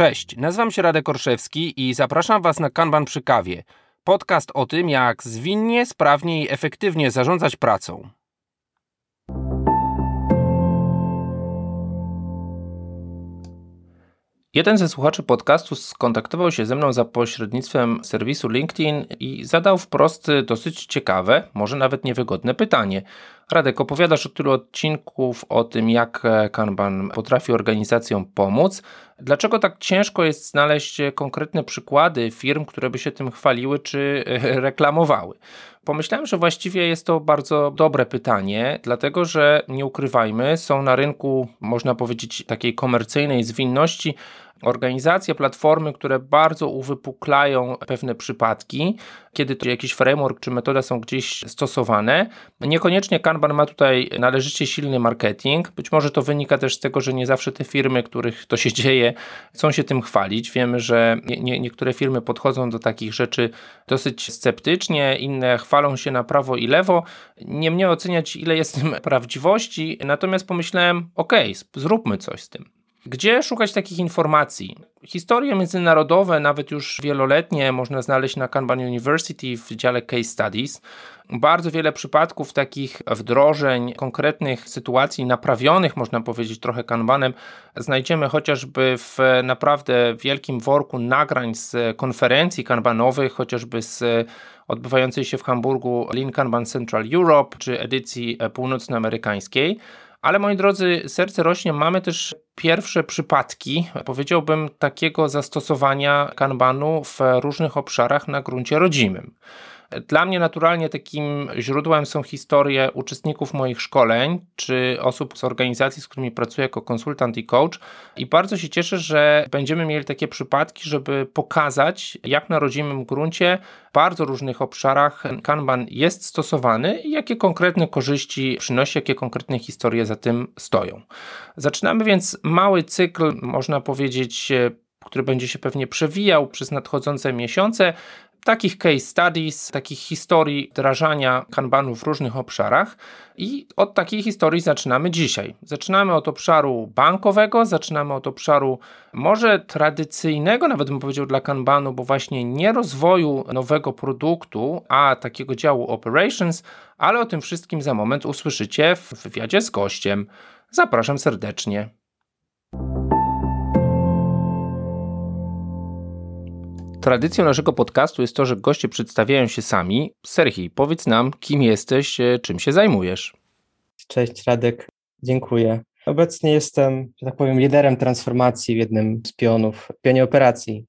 Cześć, nazywam się Radek Orszewski i zapraszam Was na Kanban przy kawie. Podcast o tym, jak zwinnie, sprawnie i efektywnie zarządzać pracą. Jeden ze słuchaczy podcastu skontaktował się ze mną za pośrednictwem serwisu LinkedIn i zadał wprost dosyć ciekawe, może nawet niewygodne pytanie. Radek, opowiadasz od tylu odcinków o tym, jak Kanban potrafi organizacjom pomóc. Dlaczego tak ciężko jest znaleźć konkretne przykłady firm, które by się tym chwaliły czy reklamowały? Pomyślałem, że właściwie jest to bardzo dobre pytanie, dlatego że nie ukrywajmy, są na rynku, można powiedzieć, takiej komercyjnej zwinności organizacje, platformy, które bardzo uwypuklają pewne przypadki, kiedy jakiś framework czy metoda są gdzieś stosowane. Niekoniecznie Kanban ma tutaj należycie silny marketing. Być może to wynika też z tego, że nie zawsze te firmy, których to się dzieje, chcą się tym chwalić. Wiemy, że nie, niektóre firmy podchodzą do takich rzeczy dosyć sceptycznie, inne chwalą się na prawo i lewo. Nie mnie oceniać, ile jest w tym prawdziwości, natomiast pomyślałem, ok, zróbmy coś z tym. Gdzie szukać takich informacji? Historie międzynarodowe, nawet już wieloletnie, można znaleźć na Kanban University w dziale Case Studies. Bardzo wiele przypadków takich wdrożeń, konkretnych sytuacji naprawionych, można powiedzieć trochę Kanbanem, znajdziemy chociażby w naprawdę wielkim worku nagrań z konferencji kanbanowych, chociażby z odbywającej się w Hamburgu Lean Kanban Central Europe czy edycji północnoamerykańskiej. Ale moi drodzy, serce rośnie, mamy też pierwsze przypadki, powiedziałbym, takiego zastosowania kanbanu w różnych obszarach na gruncie rodzimym. Dla mnie naturalnie takim źródłem są historie uczestników moich szkoleń, czy osób z organizacji, z którymi pracuję jako konsultant i coach. I bardzo się cieszę, że będziemy mieli takie przypadki, żeby pokazać, jak na rodzimym gruncie w bardzo różnych obszarach Kanban jest stosowany i jakie konkretne korzyści przynosi, jakie konkretne historie za tym stoją. Zaczynamy więc mały cykl, można powiedzieć, który będzie się pewnie przewijał przez nadchodzące miesiące takich case studies, takich historii wdrażania kanbanu w różnych obszarach i od takiej historii zaczynamy dzisiaj. Zaczynamy od obszaru bankowego, zaczynamy od obszaru może tradycyjnego, nawet bym powiedział dla kanbanu, bo właśnie nie rozwoju nowego produktu, a takiego działu operations, ale o tym wszystkim za moment usłyszycie w wywiadzie z gościem. Zapraszam serdecznie. Tradycją naszego podcastu jest to, że goście przedstawiają się sami. Serhii, powiedz nam, kim jesteś, e, czym się zajmujesz. Cześć Radek, dziękuję. Obecnie jestem, że tak powiem, liderem transformacji w jednym z pionów, pionie operacji,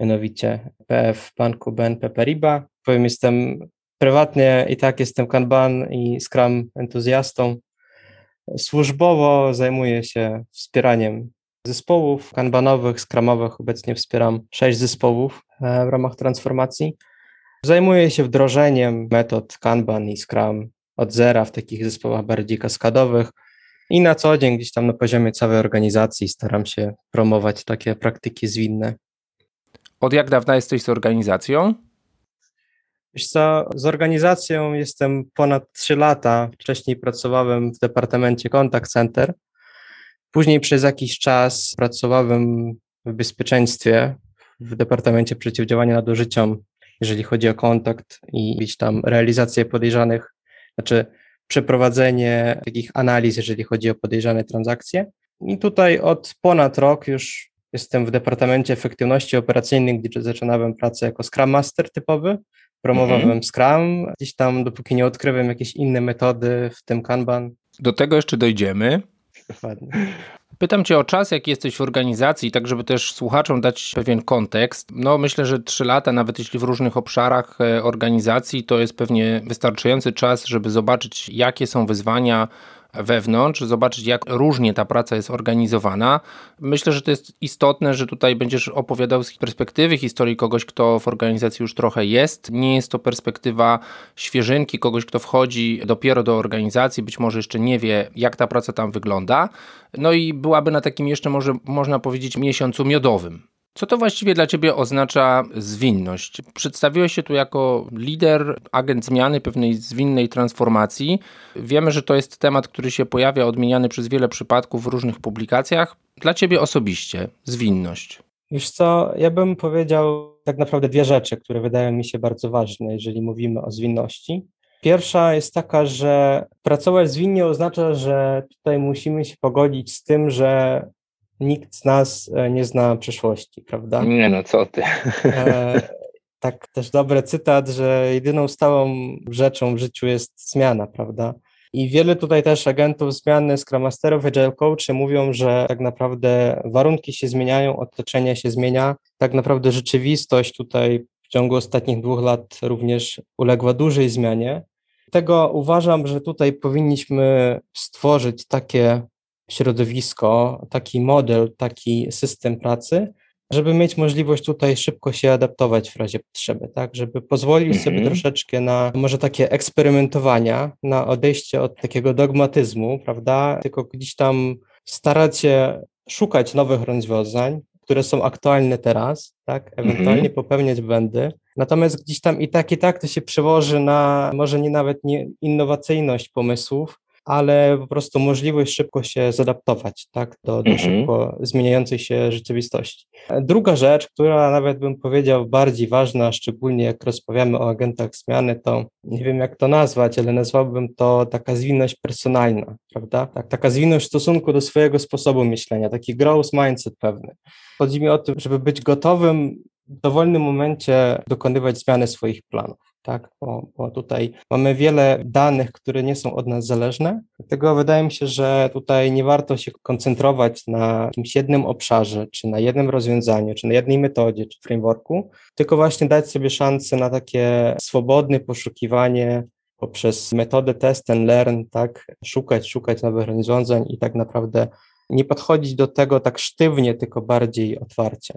mianowicie PF Banku BNP Paribas. Powiem, jestem prywatnie i tak jestem Kanban i Scrum entuzjastą. Służbowo zajmuję się wspieraniem zespołów kanbanowych, skramowych. Obecnie wspieram sześć zespołów w ramach transformacji. Zajmuję się wdrożeniem metod Kanban i Scrum od zera w takich zespołach bardziej kaskadowych i na co dzień gdzieś tam na poziomie całej organizacji staram się promować takie praktyki zwinne. Od jak dawna jesteś z organizacją? Wiesz co, z organizacją jestem ponad 3 lata. Wcześniej pracowałem w departamencie Contact Center, Później przez jakiś czas pracowałem w bezpieczeństwie w Departamencie Przeciwdziałania Nadużyciom, jeżeli chodzi o kontakt i gdzieś tam realizację podejrzanych, znaczy przeprowadzenie takich analiz, jeżeli chodzi o podejrzane transakcje. I tutaj od ponad rok już jestem w Departamencie Efektywności Operacyjnej, gdzie zaczynałem pracę jako Scrum Master typowy, promowałem mm -hmm. Scrum, gdzieś tam dopóki nie odkrywam jakieś inne metody, w tym Kanban. Do tego jeszcze dojdziemy. Dokładnie. Pytam Cię o czas, jaki jesteś w organizacji, tak żeby też słuchaczom dać pewien kontekst. No myślę, że trzy lata, nawet jeśli w różnych obszarach e, organizacji, to jest pewnie wystarczający czas, żeby zobaczyć, jakie są wyzwania, wewnątrz, zobaczyć jak różnie ta praca jest organizowana. Myślę, że to jest istotne, że tutaj będziesz opowiadał z perspektywy historii kogoś, kto w organizacji już trochę jest. Nie jest to perspektywa świeżynki, kogoś, kto wchodzi dopiero do organizacji, być może jeszcze nie wie, jak ta praca tam wygląda. No i byłaby na takim jeszcze, może można powiedzieć, miesiącu miodowym. Co to właściwie dla Ciebie oznacza zwinność? Przedstawiłeś się tu jako lider, agent zmiany, pewnej zwinnej transformacji. Wiemy, że to jest temat, który się pojawia, odmieniany przez wiele przypadków w różnych publikacjach. Dla Ciebie osobiście zwinność. Wiesz co, ja bym powiedział tak naprawdę dwie rzeczy, które wydają mi się bardzo ważne, jeżeli mówimy o zwinności. Pierwsza jest taka, że pracować zwinnie oznacza, że tutaj musimy się pogodzić z tym, że nikt z nas e, nie zna przyszłości, prawda? Nie no, co ty. E, tak też dobry cytat, że jedyną stałą rzeczą w życiu jest zmiana, prawda? I wiele tutaj też agentów zmiany, Scrum Masterów, Agile Coachy mówią, że tak naprawdę warunki się zmieniają, otoczenie się zmienia. Tak naprawdę rzeczywistość tutaj w ciągu ostatnich dwóch lat również uległa dużej zmianie. Tego uważam, że tutaj powinniśmy stworzyć takie środowisko, taki model, taki system pracy, żeby mieć możliwość tutaj szybko się adaptować w razie potrzeby, tak, żeby pozwolić sobie mhm. troszeczkę na może takie eksperymentowania, na odejście od takiego dogmatyzmu, prawda, tylko gdzieś tam starać się szukać nowych rozwiązań, które są aktualne teraz, tak, ewentualnie mhm. popełniać błędy, natomiast gdzieś tam i tak, i tak to się przełoży na może nie nawet nie innowacyjność pomysłów, ale po prostu możliwość szybko się zadaptować tak, do, do mhm. szybko zmieniającej się rzeczywistości. Druga rzecz, która nawet bym powiedział bardziej ważna, szczególnie jak rozmawiamy o agentach zmiany, to nie wiem jak to nazwać, ale nazwałbym to taka zwinność personalna, prawda? Tak, taka zwinność w stosunku do swojego sposobu myślenia, taki growth mindset pewny. Chodzi mi o to, żeby być gotowym w dowolnym momencie dokonywać zmiany swoich planów tak? Bo, bo, tutaj mamy wiele danych, które nie są od nas zależne. Dlatego wydaje mi się, że tutaj nie warto się koncentrować na jakimś jednym obszarze, czy na jednym rozwiązaniu, czy na jednej metodzie, czy frameworku, tylko właśnie dać sobie szansę na takie swobodne poszukiwanie poprzez metodę test and learn, tak? Szukać, szukać nowych rozwiązań i tak naprawdę nie podchodzić do tego tak sztywnie, tylko bardziej otwarcie.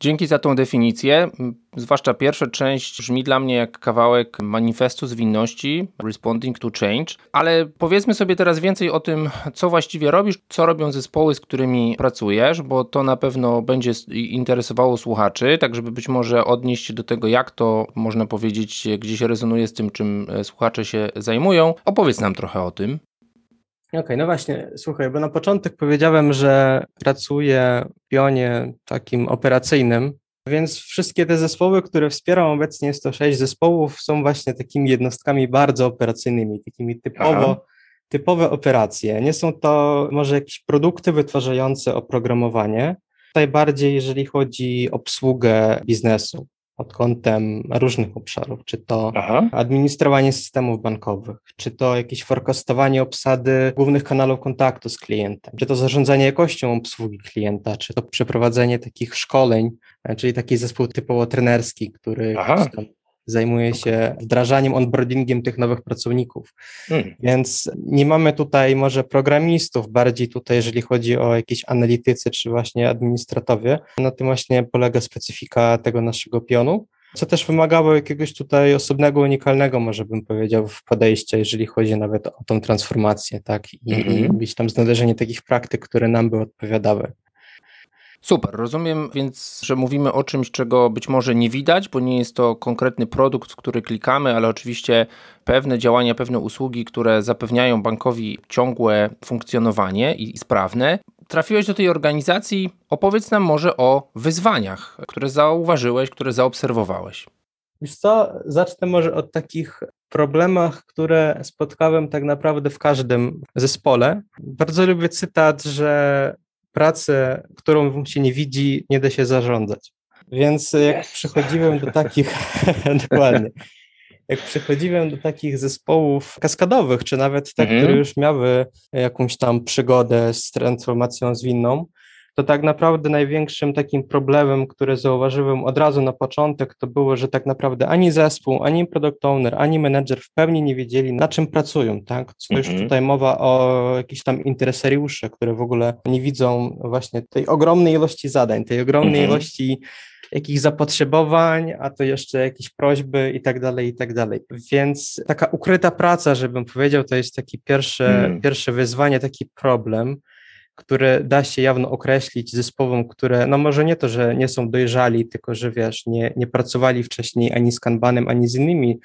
Dzięki za tą definicję. Zwłaszcza pierwsza część brzmi dla mnie jak kawałek manifestu zwinności, Responding to Change. Ale powiedzmy sobie teraz więcej o tym, co właściwie robisz, co robią zespoły, z którymi pracujesz, bo to na pewno będzie interesowało słuchaczy, tak żeby być może odnieść się do tego, jak to można powiedzieć, gdzieś rezonuje z tym, czym e, słuchacze się zajmują. Opowiedz nam trochę o tym. Okej, okay, no właśnie, słuchaj, bo na początek powiedziałem, że pracuję w pionie takim operacyjnym, więc wszystkie te zespoły, które wspieram obecnie, jest to sześć zespołów, są właśnie takimi jednostkami bardzo operacyjnymi, takimi typowo, typowe operacje. Nie są to może jakieś produkty wytwarzające oprogramowanie, tutaj bardziej jeżeli chodzi o obsługę biznesu pod kątem różnych obszarów, czy to Aha. administrowanie systemów bankowych, czy to jakieś forecastowanie obsady głównych kanałów kontaktu z klientem, czy to zarządzanie jakością obsługi klienta, czy to przeprowadzenie takich szkoleń, e, czyli taki zespół typowo trenerski, który zajmuje się wdrażaniem, onboardingiem tych nowych pracowników. Hmm. Więc nie mamy tutaj może programistów, bardziej tutaj, jeżeli chodzi o jakieś analitycy czy właśnie administratowie. Na tym właśnie polega specyfika tego naszego pionu co też wymagało jakiegoś tutaj osobnego, unikalnego, może bym powiedział, w podejścia, jeżeli chodzi nawet o tą transformację, tak, i, mm -hmm. i być tam znalezienie takich praktyk, które nam by odpowiadały. Super, rozumiem więc, że mówimy o czymś, czego być może nie widać, bo nie jest to konkretny produkt, który klikamy, ale oczywiście pewne działania, pewne usługi, które zapewniają bankowi ciągłe funkcjonowanie i sprawne. Trafiłeś do tej organizacji, opowiedz nam może o wyzwaniach, które zauważyłeś, które zaobserwowałeś. Wiesz co, zacznę może od takich problemach, które spotkałem tak naprawdę w każdym zespole. Bardzo lubię cytat, że pracę, którą się nie widzi, nie da się zarządzać. Więc jak przychodziłem do takich, dokładnie, jak przychodziłem do takich zespołów kaskadowych, czy nawet te, mhm. które już miały jakąś tam przygodę z transformacją zwinną, to tak naprawdę największym takim problemem, który zauważyłem od razu na początek, to było, że tak naprawdę ani zespół, ani product owner, ani manager w pełni nie wiedzieli, na czym pracują, tak? Co już mhm. tutaj mowa o jakichś tam interesariusze, które w ogóle nie widzą właśnie tej ogromnej ilości zadań, tej ogromnej mhm. ilości jakichś zapotrzebowań, a to jeszcze jakieś prośby i tak dalej, i tak dalej. Więc taka ukryta praca, żebym powiedział, to jest taki pierwsze, mm. pierwsze wyzwanie, taki problem, które da się jawno określić zespołom, które, no może nie to, że nie są dojrzali, tylko że wiesz, nie, nie pracowali wcześniej ani z Kanbanem, ani z innymi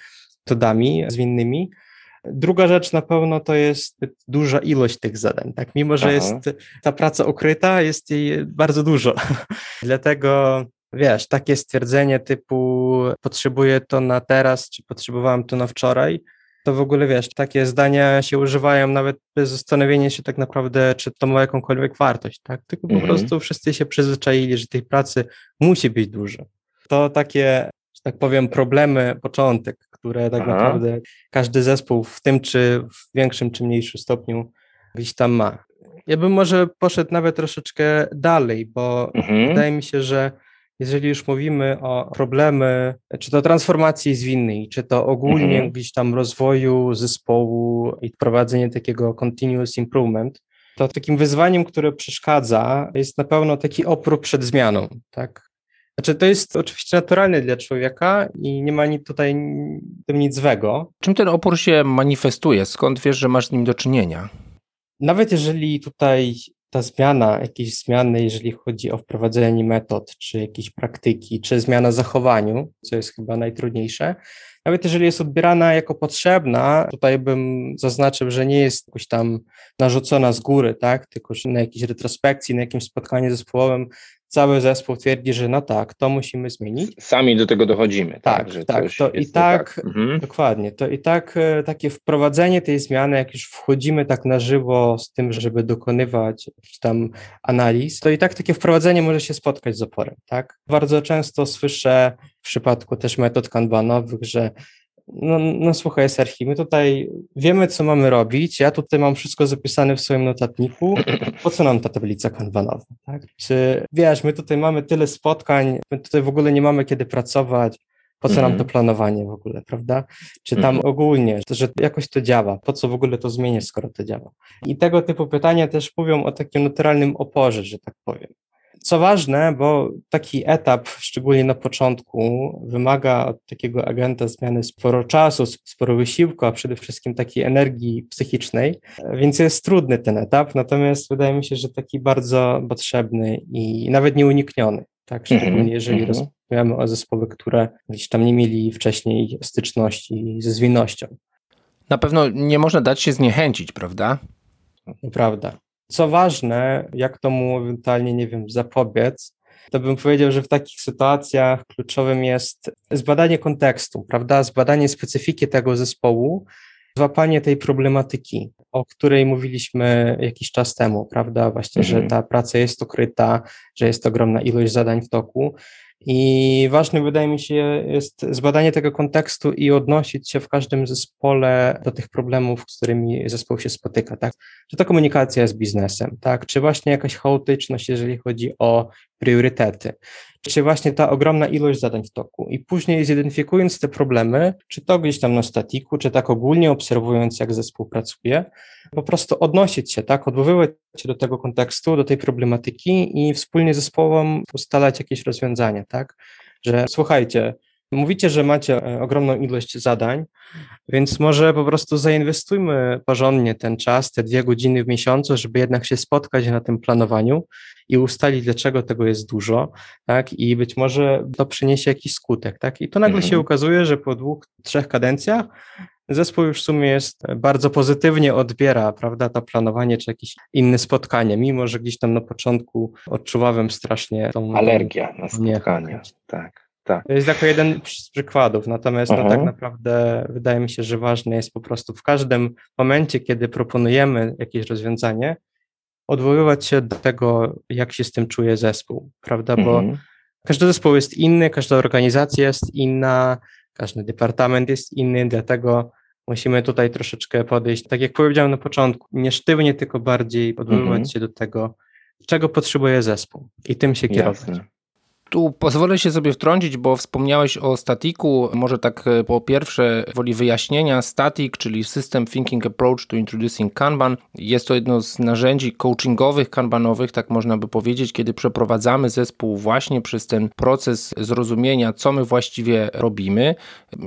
metodami zwinnymi, Druga rzecz na pewno to jest duża ilość tych zadań, tak? Mimo, że Aha. jest ta praca ukryta, jest jej bardzo dużo. Dlatego wiesz, takie stwierdzenie typu potrzebuję to na teraz, czy potrzebowałem to na wczoraj, to w ogóle wiesz, takie zdania się używają nawet bez zastanowienia się tak naprawdę, czy to ma jakąkolwiek wartość, tak? Tylko po mhm. prostu wszyscy się przyzwyczaili, że tej pracy musi być dużo. To takie, że tak powiem, problemy, początek, które tak Aha. naprawdę każdy zespół w tym czy w większym czy mniejszym stopniu gdzieś tam ma. Ja bym może poszedł nawet troszeczkę dalej, bo mhm. wydaje mi się, że jeżeli już mówimy o problemy, czy to transformacji zwinnej, czy to ogólnie mhm. gdzieś tam rozwoju zespołu i prowadzenie takiego continuous improvement, to takim wyzwaniem, które przeszkadza, jest na pewno taki opór przed zmianą, tak? Znaczy, to jest oczywiście naturalne dla człowieka i nie ma tutaj tym nic złego. Czym ten opór się manifestuje? Skąd wiesz, że masz z nim do czynienia? Nawet jeżeli tutaj ta zmiana, jakieś zmiany, jeżeli chodzi o wprowadzenie metod, czy jakieś praktyki, czy zmiana zachowaniu, co jest chyba najtrudniejsze, nawet jeżeli jest odbierana jako potrzebna, tutaj bym zaznaczył, że nie jest jakoś tam narzucona z góry, tak, tylko na jakiejś retrospekcji, na jakimś spotkaniu zespołowym cały zespół twierdzi, że no tak, to musimy zmienić. Sami do tego dochodzimy. Tak, tak, że tak to i tak, tak. Mhm. dokładnie, to i tak e, takie wprowadzenie tej zmiany, jak już wchodzimy tak na żywo z tym, żeby dokonywać tam analiz, to i tak takie wprowadzenie może się spotkać z oporem, tak? Bardzo często słyszę w przypadku też metod kanbanowych, że no, no słuchaj, Serhi, my tutaj wiemy, co mamy robić. Ja tutaj mam wszystko zapisane w swoim notatniku. Po co nam ta tablica kanbanowa? Tak? Czy wiesz, my tutaj mamy tyle spotkań, my tutaj w ogóle nie mamy kiedy pracować. Po co nam to mhm. planowanie w ogóle, prawda? Czy tam mhm. ogólnie, że jakoś to działa? Po co w ogóle to zmienić, skoro to działa? I tego typu pytania też mówią o takim naturalnym oporze, że tak powiem. Co ważne, bo taki etap, szczególnie na początku, wymaga od takiego agenta zmiany sporo czasu, sporo wysiłku, a przede wszystkim takiej energii psychicznej, więc jest trudny ten etap, natomiast wydaje mi się, że taki bardzo potrzebny i nawet nieunikniony, tak, mhm, szczególnie jeżeli mm rozmawiamy o zespoły, które gdzieś tam nie mieli wcześniej styczności ze zwinnością. Na pewno nie można dać się zniechęcić, prawda? Prawda. Co ważne, jak to mu ewentualnie, nie wiem, zapobiec, to bym powiedział, że w takich sytuacjach kluczowym jest zbadanie kontekstu, prawda? Zbadanie specyfiki tego zespołu, złapanie tej problematyki, o której mówiliśmy jakiś czas temu, prawda? Właśnie, mhm. że ta praca jest ukryta, że jest ogromna ilość zadań w toku i ważne wydaje mi się jest zbadanie tego kontekstu i odnosić się w każdym zespole do tych problemów, z którymi zespół się spotyka, tak? Czy to komunikacja z biznesem, tak? Czy właśnie jakaś chaotyczność, jeżeli chodzi o priorytety, czy właśnie ta ogromna ilość zadań w toku. I później zidentyfikując te problemy, czy to gdzieś tam na statiku, czy tak ogólnie obserwując, jak zespół pracuje, po prostu odnosić się, tak, odwoływać się do tego kontekstu, do tej problematyki i wspólnie z zespołem ustalać jakieś rozwiązania, tak, że słuchajcie, Mówicie, że macie e, ogromną ilość zadań, więc może po prostu zainwestujmy porządnie ten czas, te dwie godziny w miesiącu, żeby jednak się spotkać na tym planowaniu i ustalić, dlaczego tego jest dużo, tak? I być może to przyniesie jakiś skutek, tak? I to nagle mhm. się ukazuje, że po dwóch, trzech kadencjach zespół już w sumie jest bardzo pozytywnie odbiera, prawda, to planowanie czy jakieś inne spotkanie, mimo że gdzieś tam na początku odczuwałem strasznie tą... Alergia na spotkanie, tak. Tak. To jest jako jeden z przykładów, natomiast no, tak naprawdę wydaje mi się, że ważne jest po prostu w każdym momencie, kiedy proponujemy jakieś rozwiązanie, odwoływać się do tego, jak się z tym czuje zespół, prawda? Bo mhm. każdy zespół jest inny, każda organizacja jest inna, każdy departament jest inny, dlatego musimy tutaj troszeczkę podejść, tak jak powiedziałem na początku, nie sztywnie, tylko bardziej odwoływać mhm. się do tego, czego potrzebuje zespół i tym się kierować. Jasne. Tu pozwolę się sobie wtrącić, bo wspomniałeś o statiku. Może tak e, po pierwsze, woli wyjaśnienia, static, czyli System Thinking Approach to Introducing Kanban. Jest to jedno z narzędzi coachingowych, kanbanowych, tak można by powiedzieć, kiedy przeprowadzamy zespół właśnie przez ten proces zrozumienia, co my właściwie robimy.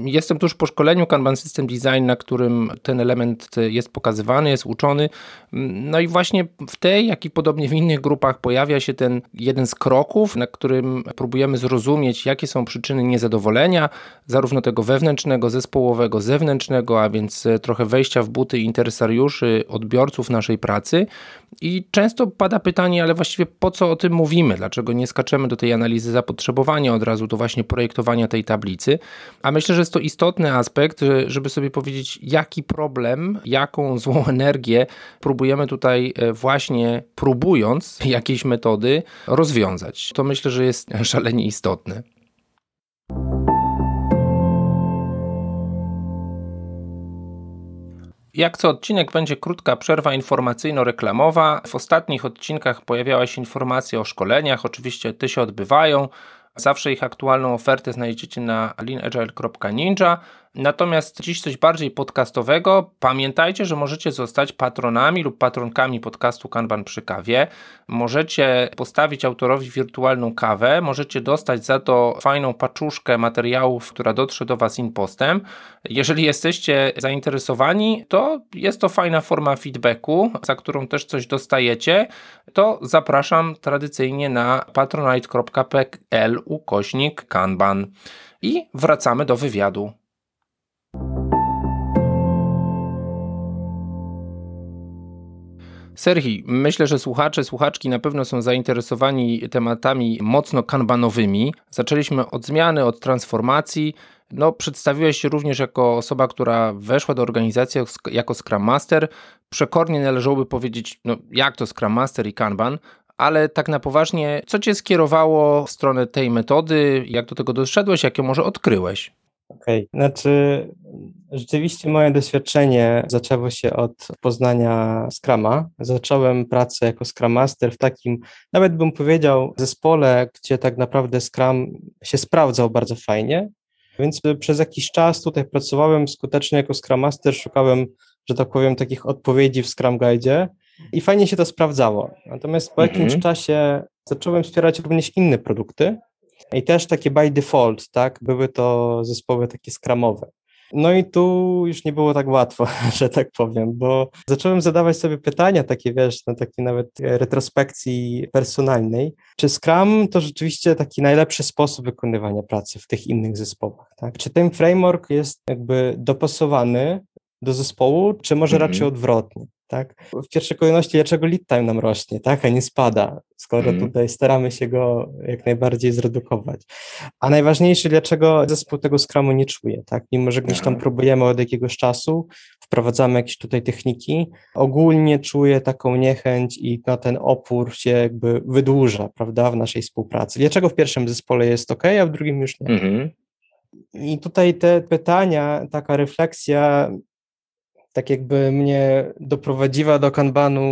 Jestem tuż po szkoleniu Kanban System Design, na którym ten element jest pokazywany, jest uczony. No i właśnie w tej, jak i podobnie w innych grupach pojawia się ten jeden z kroków, na którym próbujemy zrozumieć, jakie są przyczyny niezadowolenia, zarówno tego wewnętrznego, zespołowego, zewnętrznego, a więc trochę wejścia w buty interesariuszy, odbiorców naszej pracy. I często pada pytanie, ale właściwie po co o tym mówimy? Dlaczego nie skaczemy do tej analizy zapotrzebowania od razu do właśnie projektowania tej tablicy? A myślę, że jest to istotny aspekt, żeby sobie powiedzieć, jaki problem, jaką złą energię próbujemy tutaj e, właśnie próbując jakiejś metody rozwiązać. To myślę, że jest szalenie istotne. Jak co odcinek będzie krótka przerwa informacyjno-reklamowa. W ostatnich odcinkach pojawiała się informacja o szkoleniach, oczywiście te się odbywają. Zawsze ich aktualną ofertę znajdziecie na leanagile.ninja. Natomiast dziś coś bardziej podcastowego. Pamiętajcie, że możecie zostać patronami lub patronkami podcastu Kanban przy kawie. Możecie postawić autorowi wirtualną kawę, możecie dostać za to fajną paczuszkę materiałów, która dotrze do Was in postem. Jeżeli jesteście zainteresowani, to jest to fajna forma feedbacku, za którą też coś dostajecie. To zapraszam tradycyjnie na patronite.pl ukośnik kanban. I wracamy do wywiadu. Serhi, myślę, że słuchacze, słuchaczki na pewno są zainteresowani tematami mocno kanbanowymi. Zaczęliśmy od zmiany, od transformacji. No, przedstawiłeś się również jako osoba, która weszła do organizacji jako Scrum Master. Przekornie należałoby powiedzieć, no jak to Scrum Master i Kanban, ale tak na poważnie, co cię skierowało w stronę tej metody? Jak do tego doszedłeś? Jak ją może odkryłeś? Okej, okay. znaczy rzeczywiście moje doświadczenie zaczęło się od poznania Scrama. Zacząłem pracę jako Scrum Master w takim, nawet bym powiedział, zespole, gdzie tak naprawdę Scrum się sprawdzał bardzo fajnie, więc przez jakiś czas tutaj pracowałem skutecznie jako Scrum Master, szukałem, że tak powiem, takich odpowiedzi w Scrum Guide i fajnie się to sprawdzało. Natomiast po jakimś mhm. czasie zacząłem wspierać również inne produkty, i też takie by default, tak, były to zespoły takie skramowe. No i tu już nie było tak łatwo, że tak powiem, bo zacząłem zadawać sobie pytania takie, wiesz, na takiej nawet retrospekcji personalnej, czy Scrum to rzeczywiście taki najlepszy sposób wykonywania pracy w tych innych zespołach, tak? Czy ten framework jest jakby dopasowany do zespołu, czy może mm -hmm. raczej odwrotnie? tak? W pierwszej kolejności, dlaczego lead time nam rośnie, tak, a nie spada, skoro mm. tutaj staramy się go jak najbardziej zredukować. A najważniejsze, dlaczego zespół tego Scrumu nie czuje, tak? Mimo, że gdzieś tam próbujemy od jakiegoś czasu, wprowadzamy jakieś tutaj techniki, ogólnie czuje taką niechęć i no, ten opór się jakby wydłuża, prawda, w naszej współpracy. Dlaczego w pierwszym zespole jest ok, a w drugim już nie? Mm -hmm. I tutaj te pytania, taka refleksja tak jakby mnie doprowadziła do kanbanu,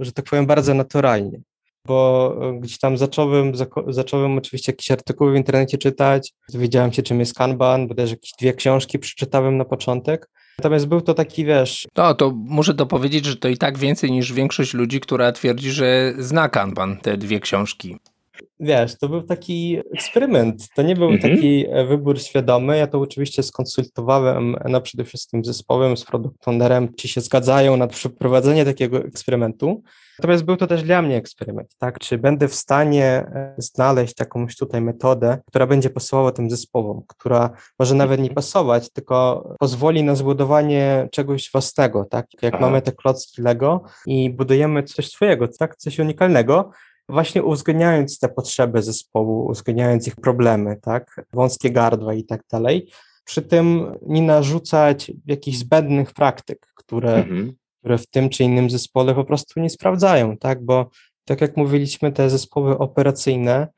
że tak powiem, bardzo naturalnie, bo e, gdzieś tam zacząłem, zacząłem oczywiście jakieś artykuły w internecie czytać, dowiedziałem się, czym jest kanban, bo też jakieś dwie książki przeczytałem na początek, Natomiast był to taki, wiesz... No, to muszę to powiedzieć, że to i tak więcej niż większość ludzi, która twierdzi, że zna Kanban, te dwie książki wiesz, to był taki eksperyment, to nie był mhm. taki e, wybór świadomy, ja to oczywiście skonsultowałem no przede wszystkim z zespołem, z product ownerem, czy się zgadzają na przeprowadzenie takiego eksperymentu, natomiast był to też dla mnie eksperyment, tak, czy będę w stanie e, znaleźć jakąś tutaj metodę, która będzie pasowała tym zespołom, która może nawet nie mhm. pasować, tylko pozwoli na zbudowanie czegoś własnego, tak, jak Aha. mamy te klocki Lego i budujemy coś swojego, tak, coś unikalnego, właśnie uwzględniając te potrzeby zespołu, uwzględniając ich problemy, tak, wąskie gardła i tak dalej, przy tym nie narzucać jakichś zbędnych praktyk, które, mhm. które w tym czy innym zespole po prostu nie sprawdzają, tak, bo tak jak mówiliśmy, te zespoły operacyjne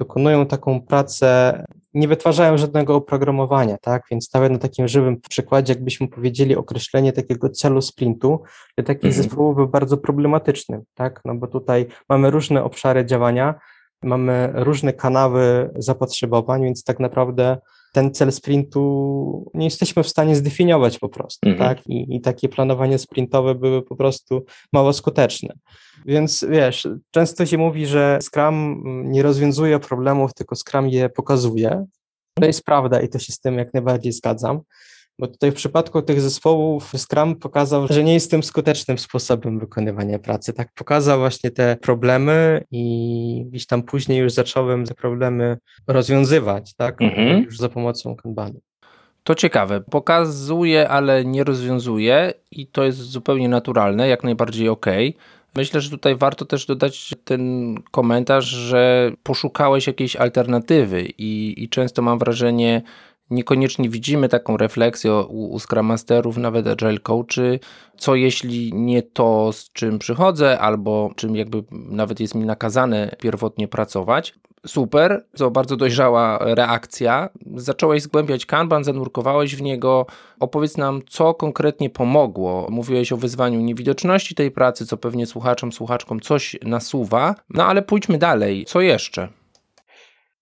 wykonują taką pracę, nie wytwarzają żadnego oprogramowania, tak? Więc nawet na takim żywym przykładzie, jakbyśmy powiedzieli określenie takiego celu sprintu, dla takich mhm. zespołów był bardzo problematyczny, tak? No bo tutaj mamy różne obszary działania, mamy różne kanały zapotrzebowań, więc tak naprawdę ten cel sprintu nie jesteśmy w stanie zdefiniować po prostu, mhm. tak? I, I, takie planowanie sprintowe były po prostu mało skuteczne. Więc wiesz, często się mówi, że Scrum nie rozwiązuje problemów, tylko Scrum je pokazuje. To jest prawda i to się z tym jak najbardziej zgadzam. Bo tutaj w przypadku tych zespołów Scrum pokazał, że nie jest tym skutecznym sposobem wykonywania pracy. Tak pokazał właśnie te problemy i gdzieś tam później już zacząłem te problemy rozwiązywać, tak? Mhm. Już za pomocą Kanbanu. To ciekawe. Pokazuje, ale nie rozwiązuje i to jest zupełnie naturalne, jak najbardziej ok. Myślę, że tutaj warto też dodać ten komentarz, że poszukałeś jakiejś alternatywy i, i często mam wrażenie, niekoniecznie widzimy taką refleksję u, u Scrum Masterów, nawet Agile Coachy, co jeśli nie to, z czym przychodzę, albo czym jakby nawet jest mi nakazane pierwotnie pracować. Super, to bardzo dojrzała reakcja. Zacząłeś zgłębiać Kanban, zanurkowałeś w niego. Opowiedz nam, co konkretnie pomogło. Mówiłeś o wyzwaniu niewidoczności tej pracy, co pewnie słuchaczom, słuchaczkom coś nasuwa. No ale pójdźmy dalej. Co jeszcze?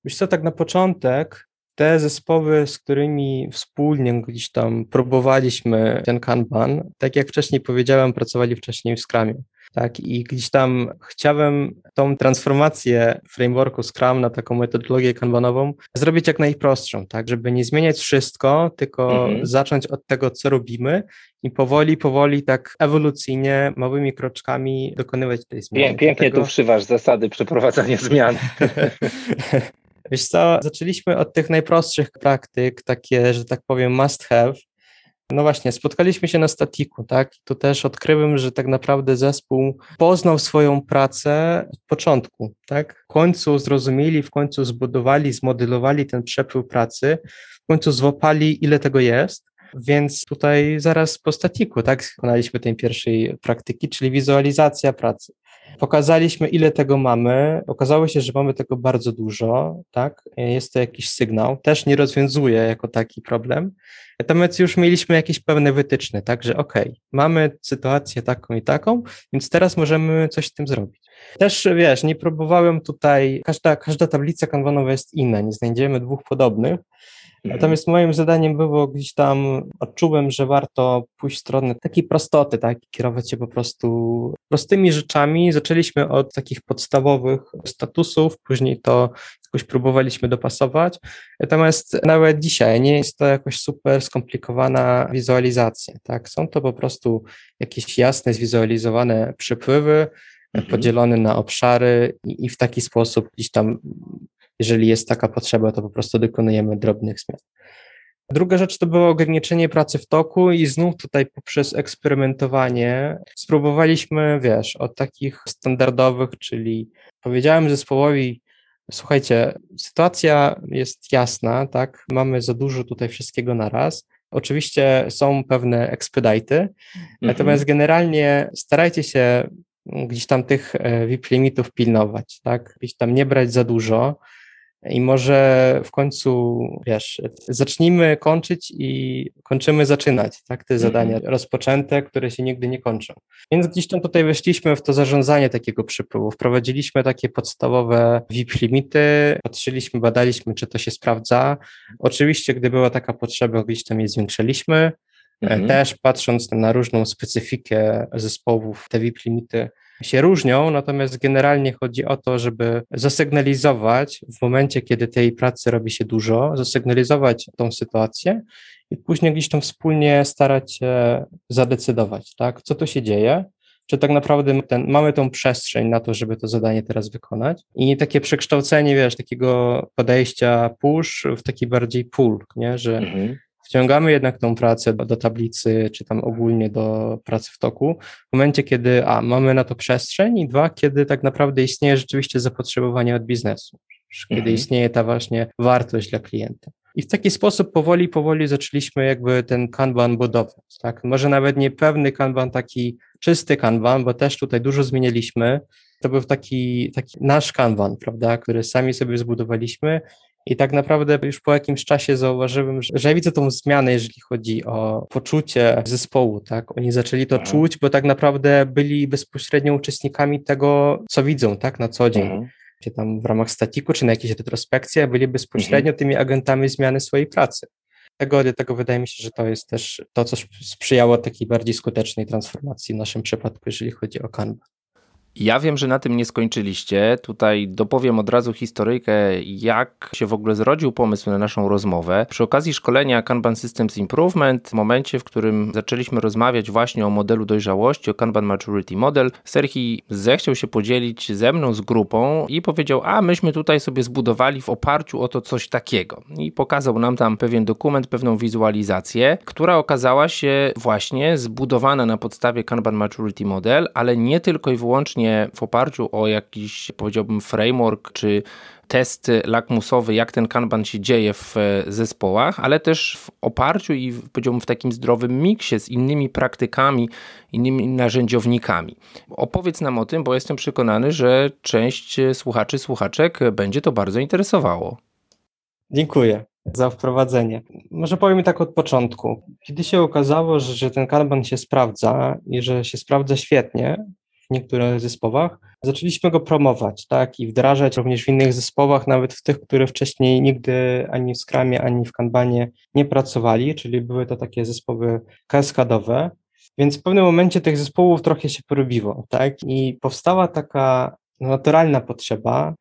Wiesz co, tak na początek te zespoły, z którymi wspólnie gdzieś tam próbowaliśmy ten Kanban, tak jak wcześniej powiedziałem, pracowali wcześniej w Scrumie. Tak, i gdzieś tam chciałem tą transformację frameworku Scrum na taką metodologię kanbanową zrobić jak najprostszą, tak, żeby nie zmieniać wszystko, tylko mhm. zacząć od tego, co robimy i powoli, powoli, tak ewolucyjnie, małymi kroczkami dokonywać tej zmiany. Pięknie tu wszywasz zasady przeprowadzania zmian. Wiesz co, zaczęliśmy od tych najprostszych praktyk, takie, że tak powiem, must have. No właśnie, spotkaliśmy się na statiku, tak? Tu też odkryłem, że tak naprawdę zespół poznał swoją pracę od początku, tak? W końcu zrozumieli, w końcu zbudowali, zmodelowali ten przepływ pracy, w końcu złapali, ile tego jest. Więc tutaj zaraz po statiku, tak, wykonaliśmy tej pierwszej praktyki, czyli wizualizacja pracy. Pokazaliśmy, ile tego mamy. Okazało się, że mamy tego bardzo dużo, tak? Jest to jakiś sygnał. Też nie rozwiązuje jako taki problem. Natomiast już mieliśmy jakieś pewne wytyczne, tak, że okej, okay, mamy sytuację taką i taką, więc teraz możemy coś z tym zrobić. Też wiesz, nie próbowałem tutaj, każda, każda tablica kanwanowa jest inna, nie znajdziemy dwóch podobnych. Natomiast moim zadaniem było gdzieś tam, odczułem, że warto pójść w stronę takiej prostoty, tak, kierować się po prostu prostymi rzeczami. Zaczęliśmy od takich podstawowych statusów, później to jakoś próbowaliśmy dopasować. Natomiast nawet dzisiaj nie jest to jakoś super skomplikowana wizualizacja, tak. Są to po prostu jakieś jasne, zwizualizowane przepływy, mhm. podzielone na obszary i, i w taki sposób gdzieś tam jeżeli jest taka potrzeba, to po prostu dokonujemy drobnych zmian. Druga rzecz to było ograniczenie pracy w toku i znów tutaj poprzez eksperymentowanie spróbowaliśmy, wiesz, od takich standardowych, czyli powiedziałem zespołowi, słuchajcie, sytuacja jest jasna, tak, mamy za dużo tutaj wszystkiego na raz. Oczywiście są pewne expedite, mhm. natomiast generalnie starajcie się gdzieś tam tych e, VIP limitów pilnować, tak, gdzieś tam nie brać za dużo, i może w końcu, wiesz, zacznijmy kończyć i kończymy zaczynać, tak, te zadania -hmm. rozpoczęte, które się nigdy nie kończą. Więc gdzieś tam tutaj weszliśmy w to zarządzanie takiego przypływu, wprowadziliśmy takie podstawowe VIP limity, patrzyliśmy, badaliśmy, czy to się sprawdza. Oczywiście, gdy była taka potrzeba, gdzieś tam je zwiększyliśmy. Mm -hmm. Też patrząc na różną specyfikę zespołów, te VIP limity się różnią, natomiast generalnie chodzi o to, żeby zasygnalizować w momencie, kiedy tej pracy robi się dużo, zasygnalizować tą sytuację i później gdzieś tam wspólnie starać się zadecydować, tak, co tu się dzieje, czy tak naprawdę ten, mamy tą przestrzeń na to, żeby to zadanie teraz wykonać. I takie przekształcenie, wiesz, takiego podejścia push w taki bardziej pull, nie? że mhm wciągamy jednak tą pracę do, do, tablicy, czy tam ogólnie do pracy w toku, w momencie, kiedy a, mamy na to przestrzeń i dwa, kiedy tak naprawdę istnieje rzeczywiście zapotrzebowanie od biznesu, kiedy mhm. istnieje ta właśnie wartość dla klienta. I w taki sposób powoli, powoli zaczęliśmy jakby ten kanban budować, tak? Może nawet nie pewny kanban, taki czysty kanban, bo też tutaj dużo zmieniliśmy. To był taki, taki nasz kanban, prawda, który sami sobie zbudowaliśmy i tak naprawdę już po jakimś czasie zauważyłem, że, że ja widzę tą zmianę, jeżeli chodzi o poczucie zespołu, tak? Oni zaczęli to mhm. czuć, bo tak naprawdę byli bezpośrednio uczestnikami tego, co widzą, tak? Na co dzień. Mhm. Czy tam w ramach statiku, czy na jakieś retrospekcje, byli bezpośrednio mhm. tymi agentami zmiany swojej pracy. Tego, dlatego wydaje mi się, że to jest też to, co sprzyjało takiej bardziej skutecznej transformacji w naszym przypadku, jeżeli chodzi o Kanban. Ja wiem, że na tym nie skończyliście. Tutaj dopowiem od razu historyjkę, jak się w ogóle zrodził pomysł na naszą rozmowę. Przy okazji szkolenia Kanban Systems Improvement, w momencie, w którym zaczęliśmy rozmawiać właśnie o modelu dojrzałości, o Kanban Maturity Model, Serhi zechciał się podzielić ze mną, z grupą i powiedział, a myśmy tutaj sobie zbudowali w oparciu o to coś takiego. I pokazał nam tam pewien dokument, pewną wizualizację, która okazała się właśnie zbudowana na podstawie Kanban Maturity Model, ale nie tylko i wyłącznie w oparciu o jakiś, powiedziałbym, framework czy test lakmusowy, jak ten kanban się dzieje w zespołach, ale też w oparciu i powiedziałbym w takim zdrowym miksie z innymi praktykami, innymi narzędziownikami. Opowiedz nam o tym, bo jestem przekonany, że część słuchaczy, słuchaczek będzie to bardzo interesowało. Dziękuję za wprowadzenie. Może powiem tak od początku. Kiedy się okazało, że, że ten kanban się sprawdza i że się sprawdza świetnie, w niektórych zespołach. Zaczęliśmy go promować, tak, i wdrażać również w innych zespołach, nawet w tych, które wcześniej nigdy ani w Scrumie, ani w Kanbanie nie pracowali, czyli były to takie zespoły kaskadowe. Więc w pewnym momencie tych zespołów trochę się porobiło, tak, i powstała taka naturalna potrzeba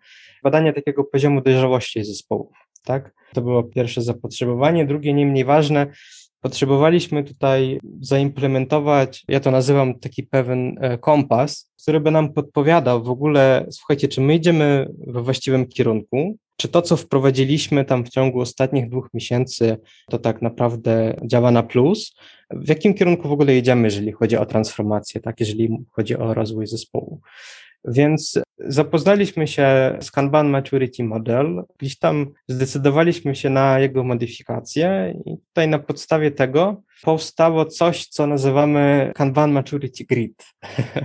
badania takiego poziomu dojrzałości zespołów, tak. To było pierwsze zapotrzebowanie. Drugie, nie mniej ważne, Potrzebowaliśmy tutaj zaimplementować, ja to nazywam taki pewien e, kompas, który by nam podpowiadał w ogóle, słuchajcie, czy my idziemy we właściwym kierunku, czy to, co wprowadziliśmy tam w ciągu ostatnich dwóch miesięcy, to tak naprawdę działa na plus? W jakim kierunku w ogóle jedziemy, jeżeli chodzi o transformację, tak, jeżeli chodzi o rozwój zespołu? Więc zapoznaliśmy się z Kanban Maturity Model, gdzieś tam zdecydowaliśmy się na jego modyfikację i tutaj na podstawie tego powstało coś, co nazywamy Kanban Maturity Grid.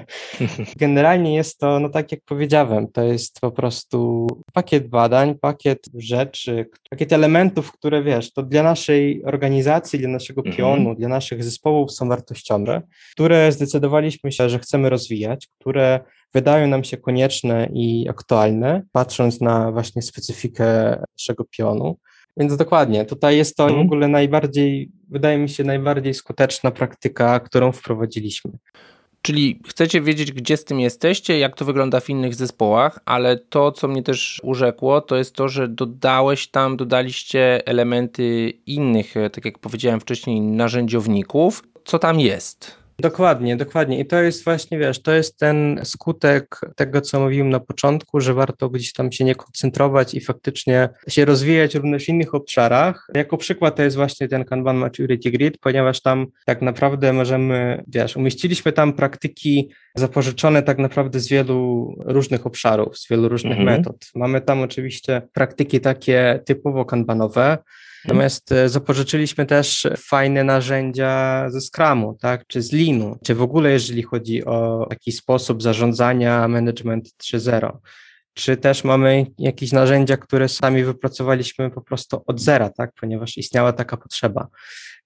Generalnie jest to, no tak jak powiedziałem, to jest po prostu pakiet badań, pakiet rzeczy, pakiet elementów, które wiesz, to dla naszej organizacji, dla naszego mhm. pionu, dla naszych zespołów są wartościowe, które zdecydowaliśmy się, że chcemy rozwijać, które wydają nam się konieczne i aktualne, patrząc na właśnie specyfikę naszego pionu. Więc dokładnie, tutaj jest to w mhm. ogóle najbardziej, wydaje mi się, najbardziej skuteczna praktyka, którą wprowadziliśmy. Czyli chcecie wiedzieć, gdzie z tym jesteście, jak to wygląda w innych zespołach, ale to, co mnie też urzekło, to jest to, że dodałeś tam, dodaliście elementy innych, tak jak powiedziałem wcześniej, narzędziowników. Co tam jest? Dokładnie, dokładnie. I to jest właśnie, wiesz, to jest ten skutek tego, co mówiłem na początku, że warto gdzieś tam się nie koncentrować i faktycznie się rozwijać również w innych obszarach. Jako przykład to jest właśnie ten Kanban Maturity Grid, ponieważ tam tak naprawdę możemy, wiesz, umieściliśmy tam praktyki zapożyczone tak naprawdę z wielu różnych obszarów, z wielu różnych mhm. metod. Mamy tam oczywiście praktyki takie typowo kanbanowe, Natomiast e, zapożyczyliśmy też fajne narzędzia ze Scrumu, tak, czy z Leanu, czy w ogóle jeżeli chodzi o taki sposób zarządzania management 3.0 czy też mamy jakieś narzędzia, które sami wypracowaliśmy po prostu od zera, tak, ponieważ istniała taka potrzeba.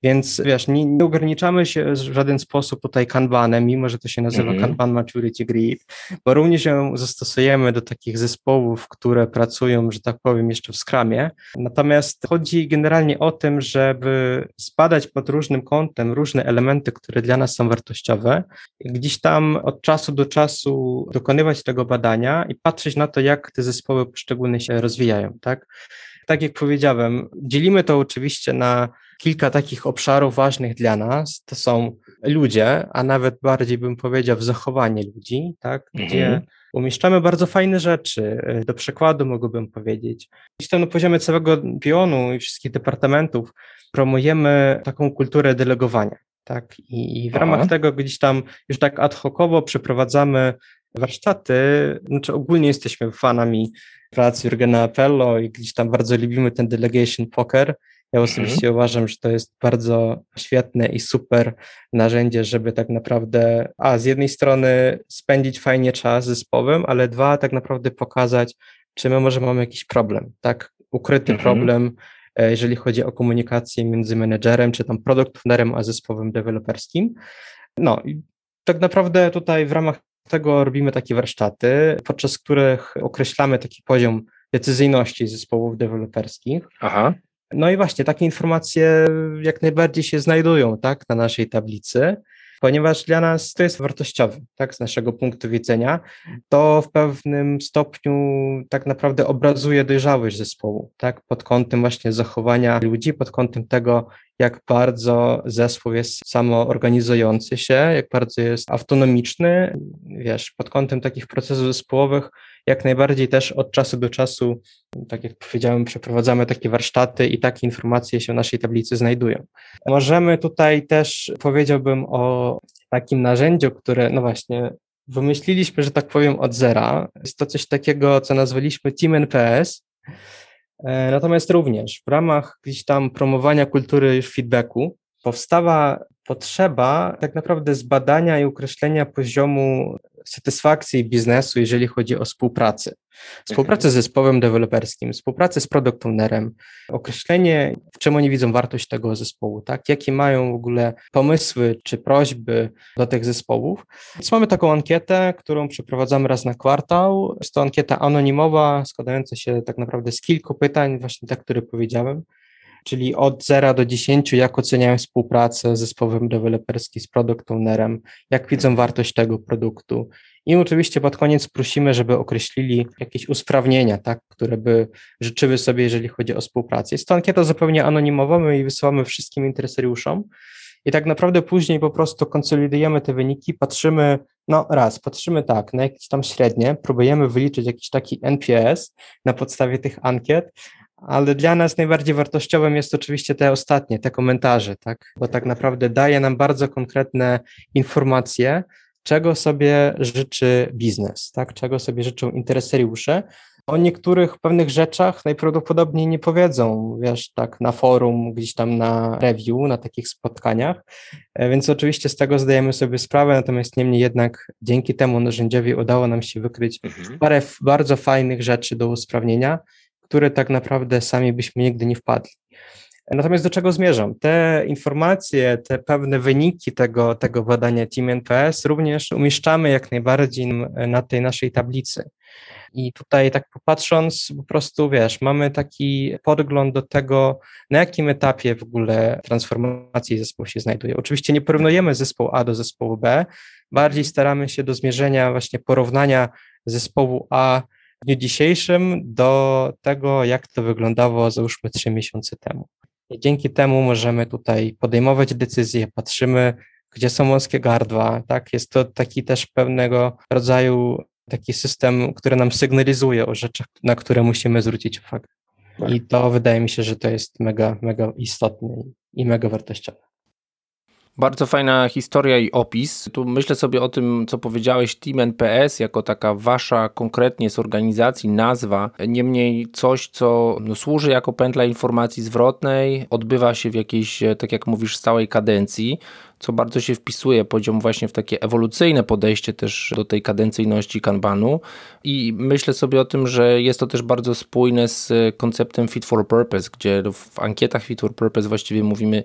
Więc wiesz, nie, nie ograniczamy się w żaden sposób tutaj kanbanem, mimo że to się nazywa mm -hmm. Kanban Maturity Grid, bo również ją zastosujemy do takich zespołów, które pracują, że tak powiem, jeszcze w Scrumie. Natomiast chodzi generalnie o tym, żeby spadać pod różnym kątem różne elementy, które dla nas są wartościowe, gdzieś tam od czasu do czasu dokonywać tego badania i patrzeć na to, jak te zespoły poszczególne się rozwijają, tak? Tak jak powiedziałem, dzielimy to oczywiście na kilka takich obszarów ważnych dla nas. To są ludzie, a nawet bardziej bym powiedział zachowanie ludzi, tak? gdzie mhm. umieszczamy bardzo fajne rzeczy. Do przykładu mogłbym powiedzieć. Gdzieś tam na poziomie całego pionu i wszystkich departamentów promujemy taką kulturę delegowania. Tak? I, w ramach Aha. tego gdzieś tam już tak ad hocowo przeprowadzamy warsztaty. Znaczy ogólnie jesteśmy fanami pracy Jurgena Appello i gdzieś tam bardzo lubimy ten delegation poker. Ja osobiście mhm. uważam, że to jest bardzo świetne i super narzędzie, żeby tak naprawdę, a z jednej strony spędzić fajnie czas zespołowym, ale dwa, tak naprawdę pokazać, czy my może mamy jakiś problem, tak? Ukryty mhm. problem, e, jeżeli chodzi o komunikację między menedżerem, czy tam produkt ownerem, a zespołem deweloperskim. No i tak naprawdę tutaj w ramach tego robimy takie warsztaty, podczas których określamy taki poziom decyzyjności zespołów deweloperskich. Aha. No i właśnie takie informacje jak najbardziej się znajdują tak, na naszej tablicy. ponieważ dla nas to jest wartościowe, tak, z naszego punktu widzenia. To w pewnym stopniu tak naprawdę obrazuje dojrzałość zespołu, tak, pod kątem właśnie zachowania ludzi, pod kątem tego, jak bardzo zespół jest samoorganizujący się, jak bardzo jest autonomiczny, wiesz, pod kątem takich procesów zespołowych, jak najbardziej też od czasu do czasu, tak jak powiedziałem, przeprowadzamy takie warsztaty i takie informacje się w naszej tablicy znajdują. Możemy tutaj też, powiedziałbym o takim narzędziu, które, no właśnie, wymyśliliśmy, że tak powiem, od zera. Jest to coś takiego, co nazwaliśmy Team NPS. E, natomiast również w ramach gdzieś tam promowania kultury feedbacku powstała potrzeba tak naprawdę zbadania i określenia poziomu satysfakcji biznesu, jeżeli chodzi o współpracę. Współpracę z zespołem deweloperskim, współpracę z product ownerem, określenie, w czym oni widzą wartość tego zespołu, tak? Jakie mają w ogóle pomysły czy prośby do tych zespołów. Więc mamy taką ankietę, którą przeprowadzamy raz na kwartał. Jest to ankieta anonimowa, składająca się tak naprawdę z kilku pytań, właśnie tak, które powiedziałem czyli od 0 do 10, jak oceniają współpracę z zespołem deweloperskim, z product ownerem, jak widzą wartość tego produktu. I oczywiście pod koniec prosimy, żeby określili jakieś usprawnienia, tak, które by życzyły sobie, jeżeli chodzi o współpracę. Jest to ankieta zupełnie anonimowa, my jej wysyłamy wszystkim interesariuszom i tak naprawdę później po prostu konsolidujemy te wyniki, patrzymy, no raz, patrzymy tak, na jakieś tam średnie, próbujemy wyliczyć jakiś taki NPS na podstawie tych ankiet, ale dla nas najbardziej wartościowym jest oczywiście te ostatnie, te komentarze, tak? Bo tak naprawdę daje nam bardzo konkretne informacje, czego sobie życzy biznes, tak? Czego sobie życzą interesariusze. O niektórych pewnych rzeczach najprawdopodobniej nie powiedzą, wiesz, tak na forum, gdzieś tam na review, na takich spotkaniach, e, więc oczywiście z tego zdajemy sobie sprawę, natomiast niemniej jednak dzięki temu narzędziowi udało nam się wykryć mhm. parę bardzo fajnych rzeczy do usprawnienia, które tak naprawdę sami byśmy nigdy nie wpadli. Natomiast do czego zmierzam? Te informacje, te pewne wyniki tego, tego badania Team NPS również umieszczamy jak najbardziej na tej naszej tablicy. I tutaj tak popatrząc, po prostu wiesz, mamy taki podgląd do tego, na jakim etapie w ogóle transformacji zespołu się znajduje. Oczywiście nie porównujemy zespołu A do zespołu B, bardziej staramy się do zmierzenia właśnie porównania zespołu A w dniu dzisiejszym do tego, jak to wyglądało załóżmy trzy miesiące temu. I dzięki temu możemy tutaj podejmować decyzje, patrzymy, gdzie są wąskie gardła, tak? Jest to taki też pewnego rodzaju taki system, który nam sygnalizuje o rzeczach, na które musimy zwrócić uwagę. Tak. I to wydaje mi się, że to jest mega, mega istotne i mega wartościowe. Bardzo fajna historia i opis. Tu myślę sobie o tym, co powiedziałeś, Team NPS, jako taka wasza konkretnie z organizacji nazwa, niemniej coś, co no, służy jako pętla informacji zwrotnej, odbywa się w jakiejś, tak jak mówisz, stałej kadencji, co bardzo się wpisuje poziom właśnie w takie ewolucyjne podejście też do tej kadencyjności kanbanu i myślę sobie o tym, że jest to też bardzo spójne z konceptem fit for purpose, gdzie w ankietach fit for purpose właściwie mówimy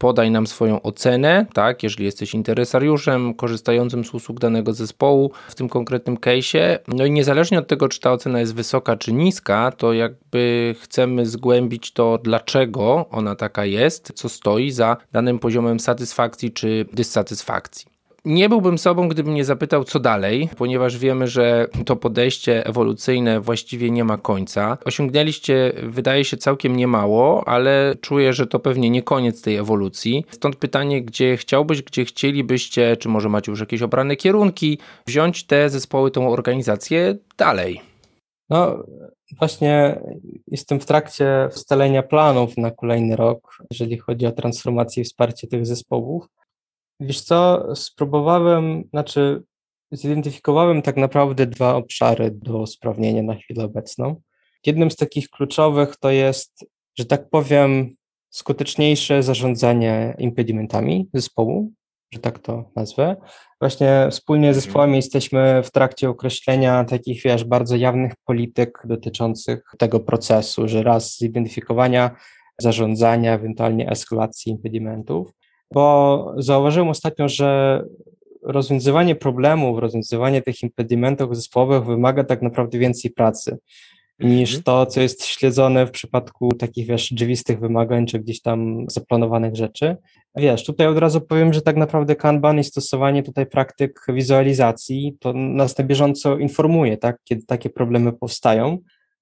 podaj nam swoją ocenę, tak, jeżeli jesteś interesariuszem korzystającym z usług danego zespołu w tym konkretnym case'ie. No i niezależnie od tego, czy ta ocena jest wysoka czy niska, to jakby chcemy zgłębić to, dlaczego ona taka jest, co stoi za danym poziomem satysfakcji czy dysatysfakcji. Nie byłbym sobą, gdybym nie zapytał, co dalej, ponieważ wiemy, że to podejście ewolucyjne właściwie nie ma końca. Osiągnęliście, wydaje się, całkiem niemało, ale czuję, że to pewnie nie koniec tej ewolucji. Stąd pytanie, gdzie chciałbyś, gdzie chcielibyście, czy może macie już jakieś obrane kierunki, wziąć te zespoły, tą organizację dalej? No, właśnie jestem w trakcie ustalenia planów na kolejny rok, jeżeli chodzi o transformację i wsparcie tych zespołów. Wiesz co, spróbowałem, znaczy zidentyfikowałem tak naprawdę dwa obszary do usprawnienia na chwilę obecną. Jednym z takich kluczowych to jest, że tak powiem, skuteczniejsze zarządzanie impedimentami zespołu, że tak to nazwę. Właśnie wspólnie z mhm. zespołami jesteśmy w trakcie określenia takich, wiesz, bardzo jawnych polityk dotyczących tego procesu, że raz zidentyfikowania, zarządzania, ewentualnie eskalacji impedimentów, bo zauważyłem ostatnio, że rozwiązywanie problemów, rozwiązywanie tych impedimentów zespołowych wymaga tak naprawdę więcej pracy. niż mhm. to, co jest śledzone w przypadku takich, wiesz, rzeczywistych wymagań, czy gdzieś tam zaplanowanych rzeczy. Wiesz, tutaj od razu powiem, że tak naprawdę Kanban i stosowanie tutaj praktyk wizualizacji to nas na bieżąco informuje, tak, kiedy takie problemy powstają.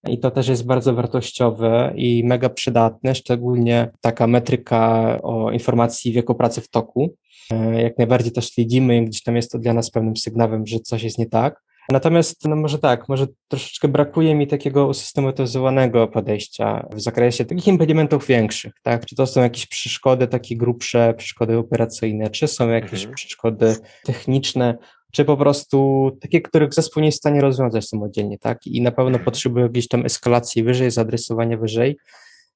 I to też jest bardzo wartościowe i mega przydatne, szczególnie taka metryka o informacji wieku pracy w toku. E, jak najbardziej to śledzimy i gdzieś tam jest to dla nas pewnym sygnałem, że coś jest nie tak. Natomiast, no może tak, może troszeczkę brakuje mi takiego usystematyzowanego podejścia w zakresie takich impedimentów większych, tak? Czy to są jakieś przeszkody takie grubsze, przeszkody operacyjne, czy są jakieś mhm. przeszkody techniczne, czy po prostu takie, których zespół nie jest w stanie rozwiązać samodzielnie, tak? I na pewno mhm. potrzebuje jakiejś tam eskalacji wyżej, zaadresowania wyżej.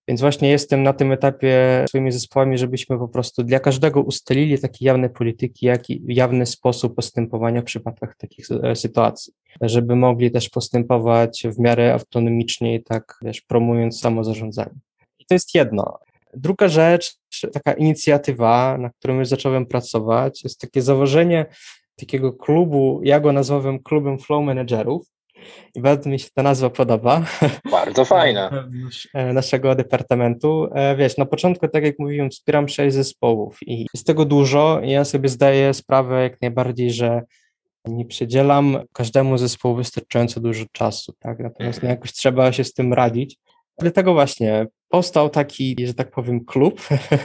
Więc właśnie jestem na tym etapie swoimi zespołami, żebyśmy po prostu dla każdego ustalili takie jawne polityki, jak i jawny sposób postępowania w przypadkach takich e, sytuacji, żeby mogli też postępować w miarę autonomicznie i tak, wiesz, promując samozarządzanie. I to jest jedno. Druga rzecz, taka inicjatywa, na którą już zacząłem pracować, jest takie założenie takiego klubu, ja go nazwałem klubem flow managerów, i bardzo mi się ta nazwa podoba. Bardzo fajna. E, naszego departamentu. E, wiesz, na początku, tak jak mówiłem, wspieram sześć zespołów i jest tego dużo ja sobie zdaję sprawę jak najbardziej, że nie przydzielam każdemu zespołu wystarczająco dużo czasu, tak? Natomiast no, jakoś trzeba się z tym radzić. Dlatego właśnie powstał taki, że tak powiem, klub,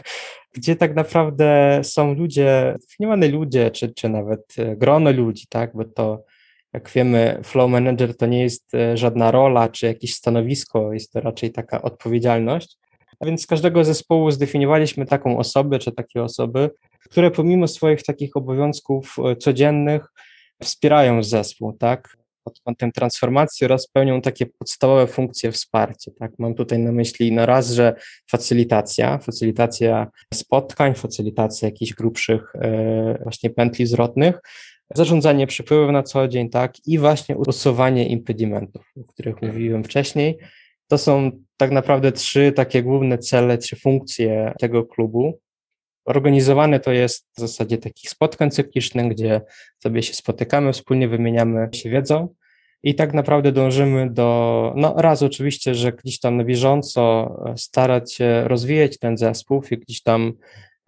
gdzie tak naprawdę są ludzie, zdefiniowani ludzie, czy, czy nawet e, grono ludzi, tak? Bo to jak wiemy, flow manager to nie jest e, żadna rola czy jakieś stanowisko, jest to raczej taka odpowiedzialność. A więc z każdego zespołu zdefiniowaliśmy taką osobę czy takie osoby, które pomimo swoich takich obowiązków e, codziennych wspierają zespół, tak? Pod kątem transformacji oraz pełnią takie podstawowe funkcje wsparcia. Tak? Mam tutaj na myśli no raz, że facylitacja, facylitacja spotkań, facylitacja jakichś grubszych e, właśnie pętli zwrotnych, zarządzanie przepływem na co dzień, tak, i właśnie usuwanie impedimentów, o których mówiłem wcześniej. To są tak naprawdę trzy takie główne cele, trzy funkcje tego klubu. Organizowane to jest w zasadzie takich spotkań cyklicznych, gdzie sobie się spotykamy, wspólnie wymieniamy się wiedzą i tak naprawdę dążymy do, no raz oczywiście, że gdzieś tam na bieżąco starać się rozwijać ten zespół i gdzieś tam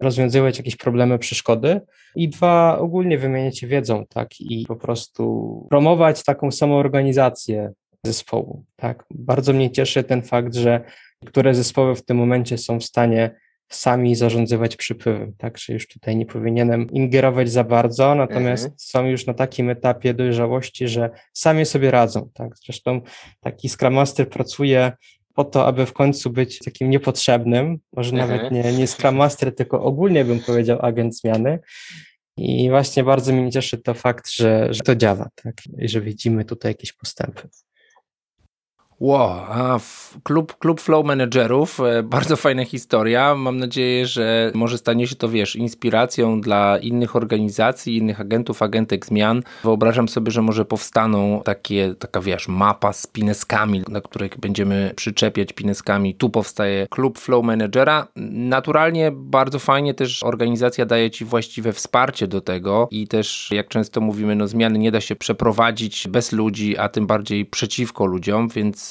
rozwiązywać jakieś problemy, przeszkody i dwa, ogólnie wymieniać się wiedzą, tak, i po prostu promować taką samą organizację zespołu, tak. Bardzo mnie cieszy ten fakt, że niektóre zespoły w tym momencie są w stanie sami zarządzać przypływem, tak, że już tutaj nie powinienem ingerować za bardzo, natomiast mhm. są już na takim etapie dojrzałości, że sami sobie radzą, tak. Zresztą taki Scrum Master pracuje po to, aby w końcu być takim niepotrzebnym, może mhm. nawet nie, nie Scrum Master, tylko ogólnie bym powiedział agent zmiany. I właśnie bardzo mnie cieszy to fakt, że, że to działa, tak? I że widzimy tutaj jakieś postępy. Wow, a klub, klub Flow Managerów, e, bardzo fajna historia. Mam nadzieję, że może stanie się to, wiesz, inspiracją dla innych organizacji, innych agentów, agentek zmian. Wyobrażam sobie, że może powstaną takie, taka, wiesz, mapa z pineskami, na których będziemy przyczepiać pineskami. Tu powstaje klub Flow Managera. Naturalnie bardzo fajnie też organizacja daje ci właściwe wsparcie do tego i też, jak często mówimy, no zmiany nie da się przeprowadzić bez ludzi, a tym bardziej przeciwko ludziom,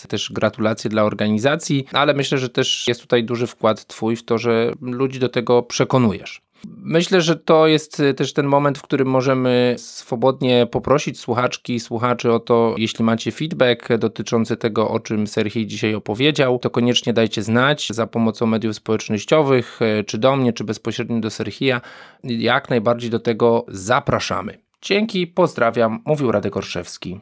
też gratulacje dla organizacji, ale myślę, że też jest tutaj duży wkład Twój w to, że ludzi do tego przekonujesz. Myślę, że to jest też ten moment, w którym możemy swobodnie poprosić słuchaczki i słuchaczy o to, jeśli macie feedback dotyczący tego, o czym Serhii dzisiaj opowiedział, to koniecznie dajcie znać za pomocą mediów społecznościowych, czy do mnie, czy bezpośrednio do Serhija. Jak najbardziej do tego zapraszamy. Dzięki, pozdrawiam, mówił Radek Orszewski.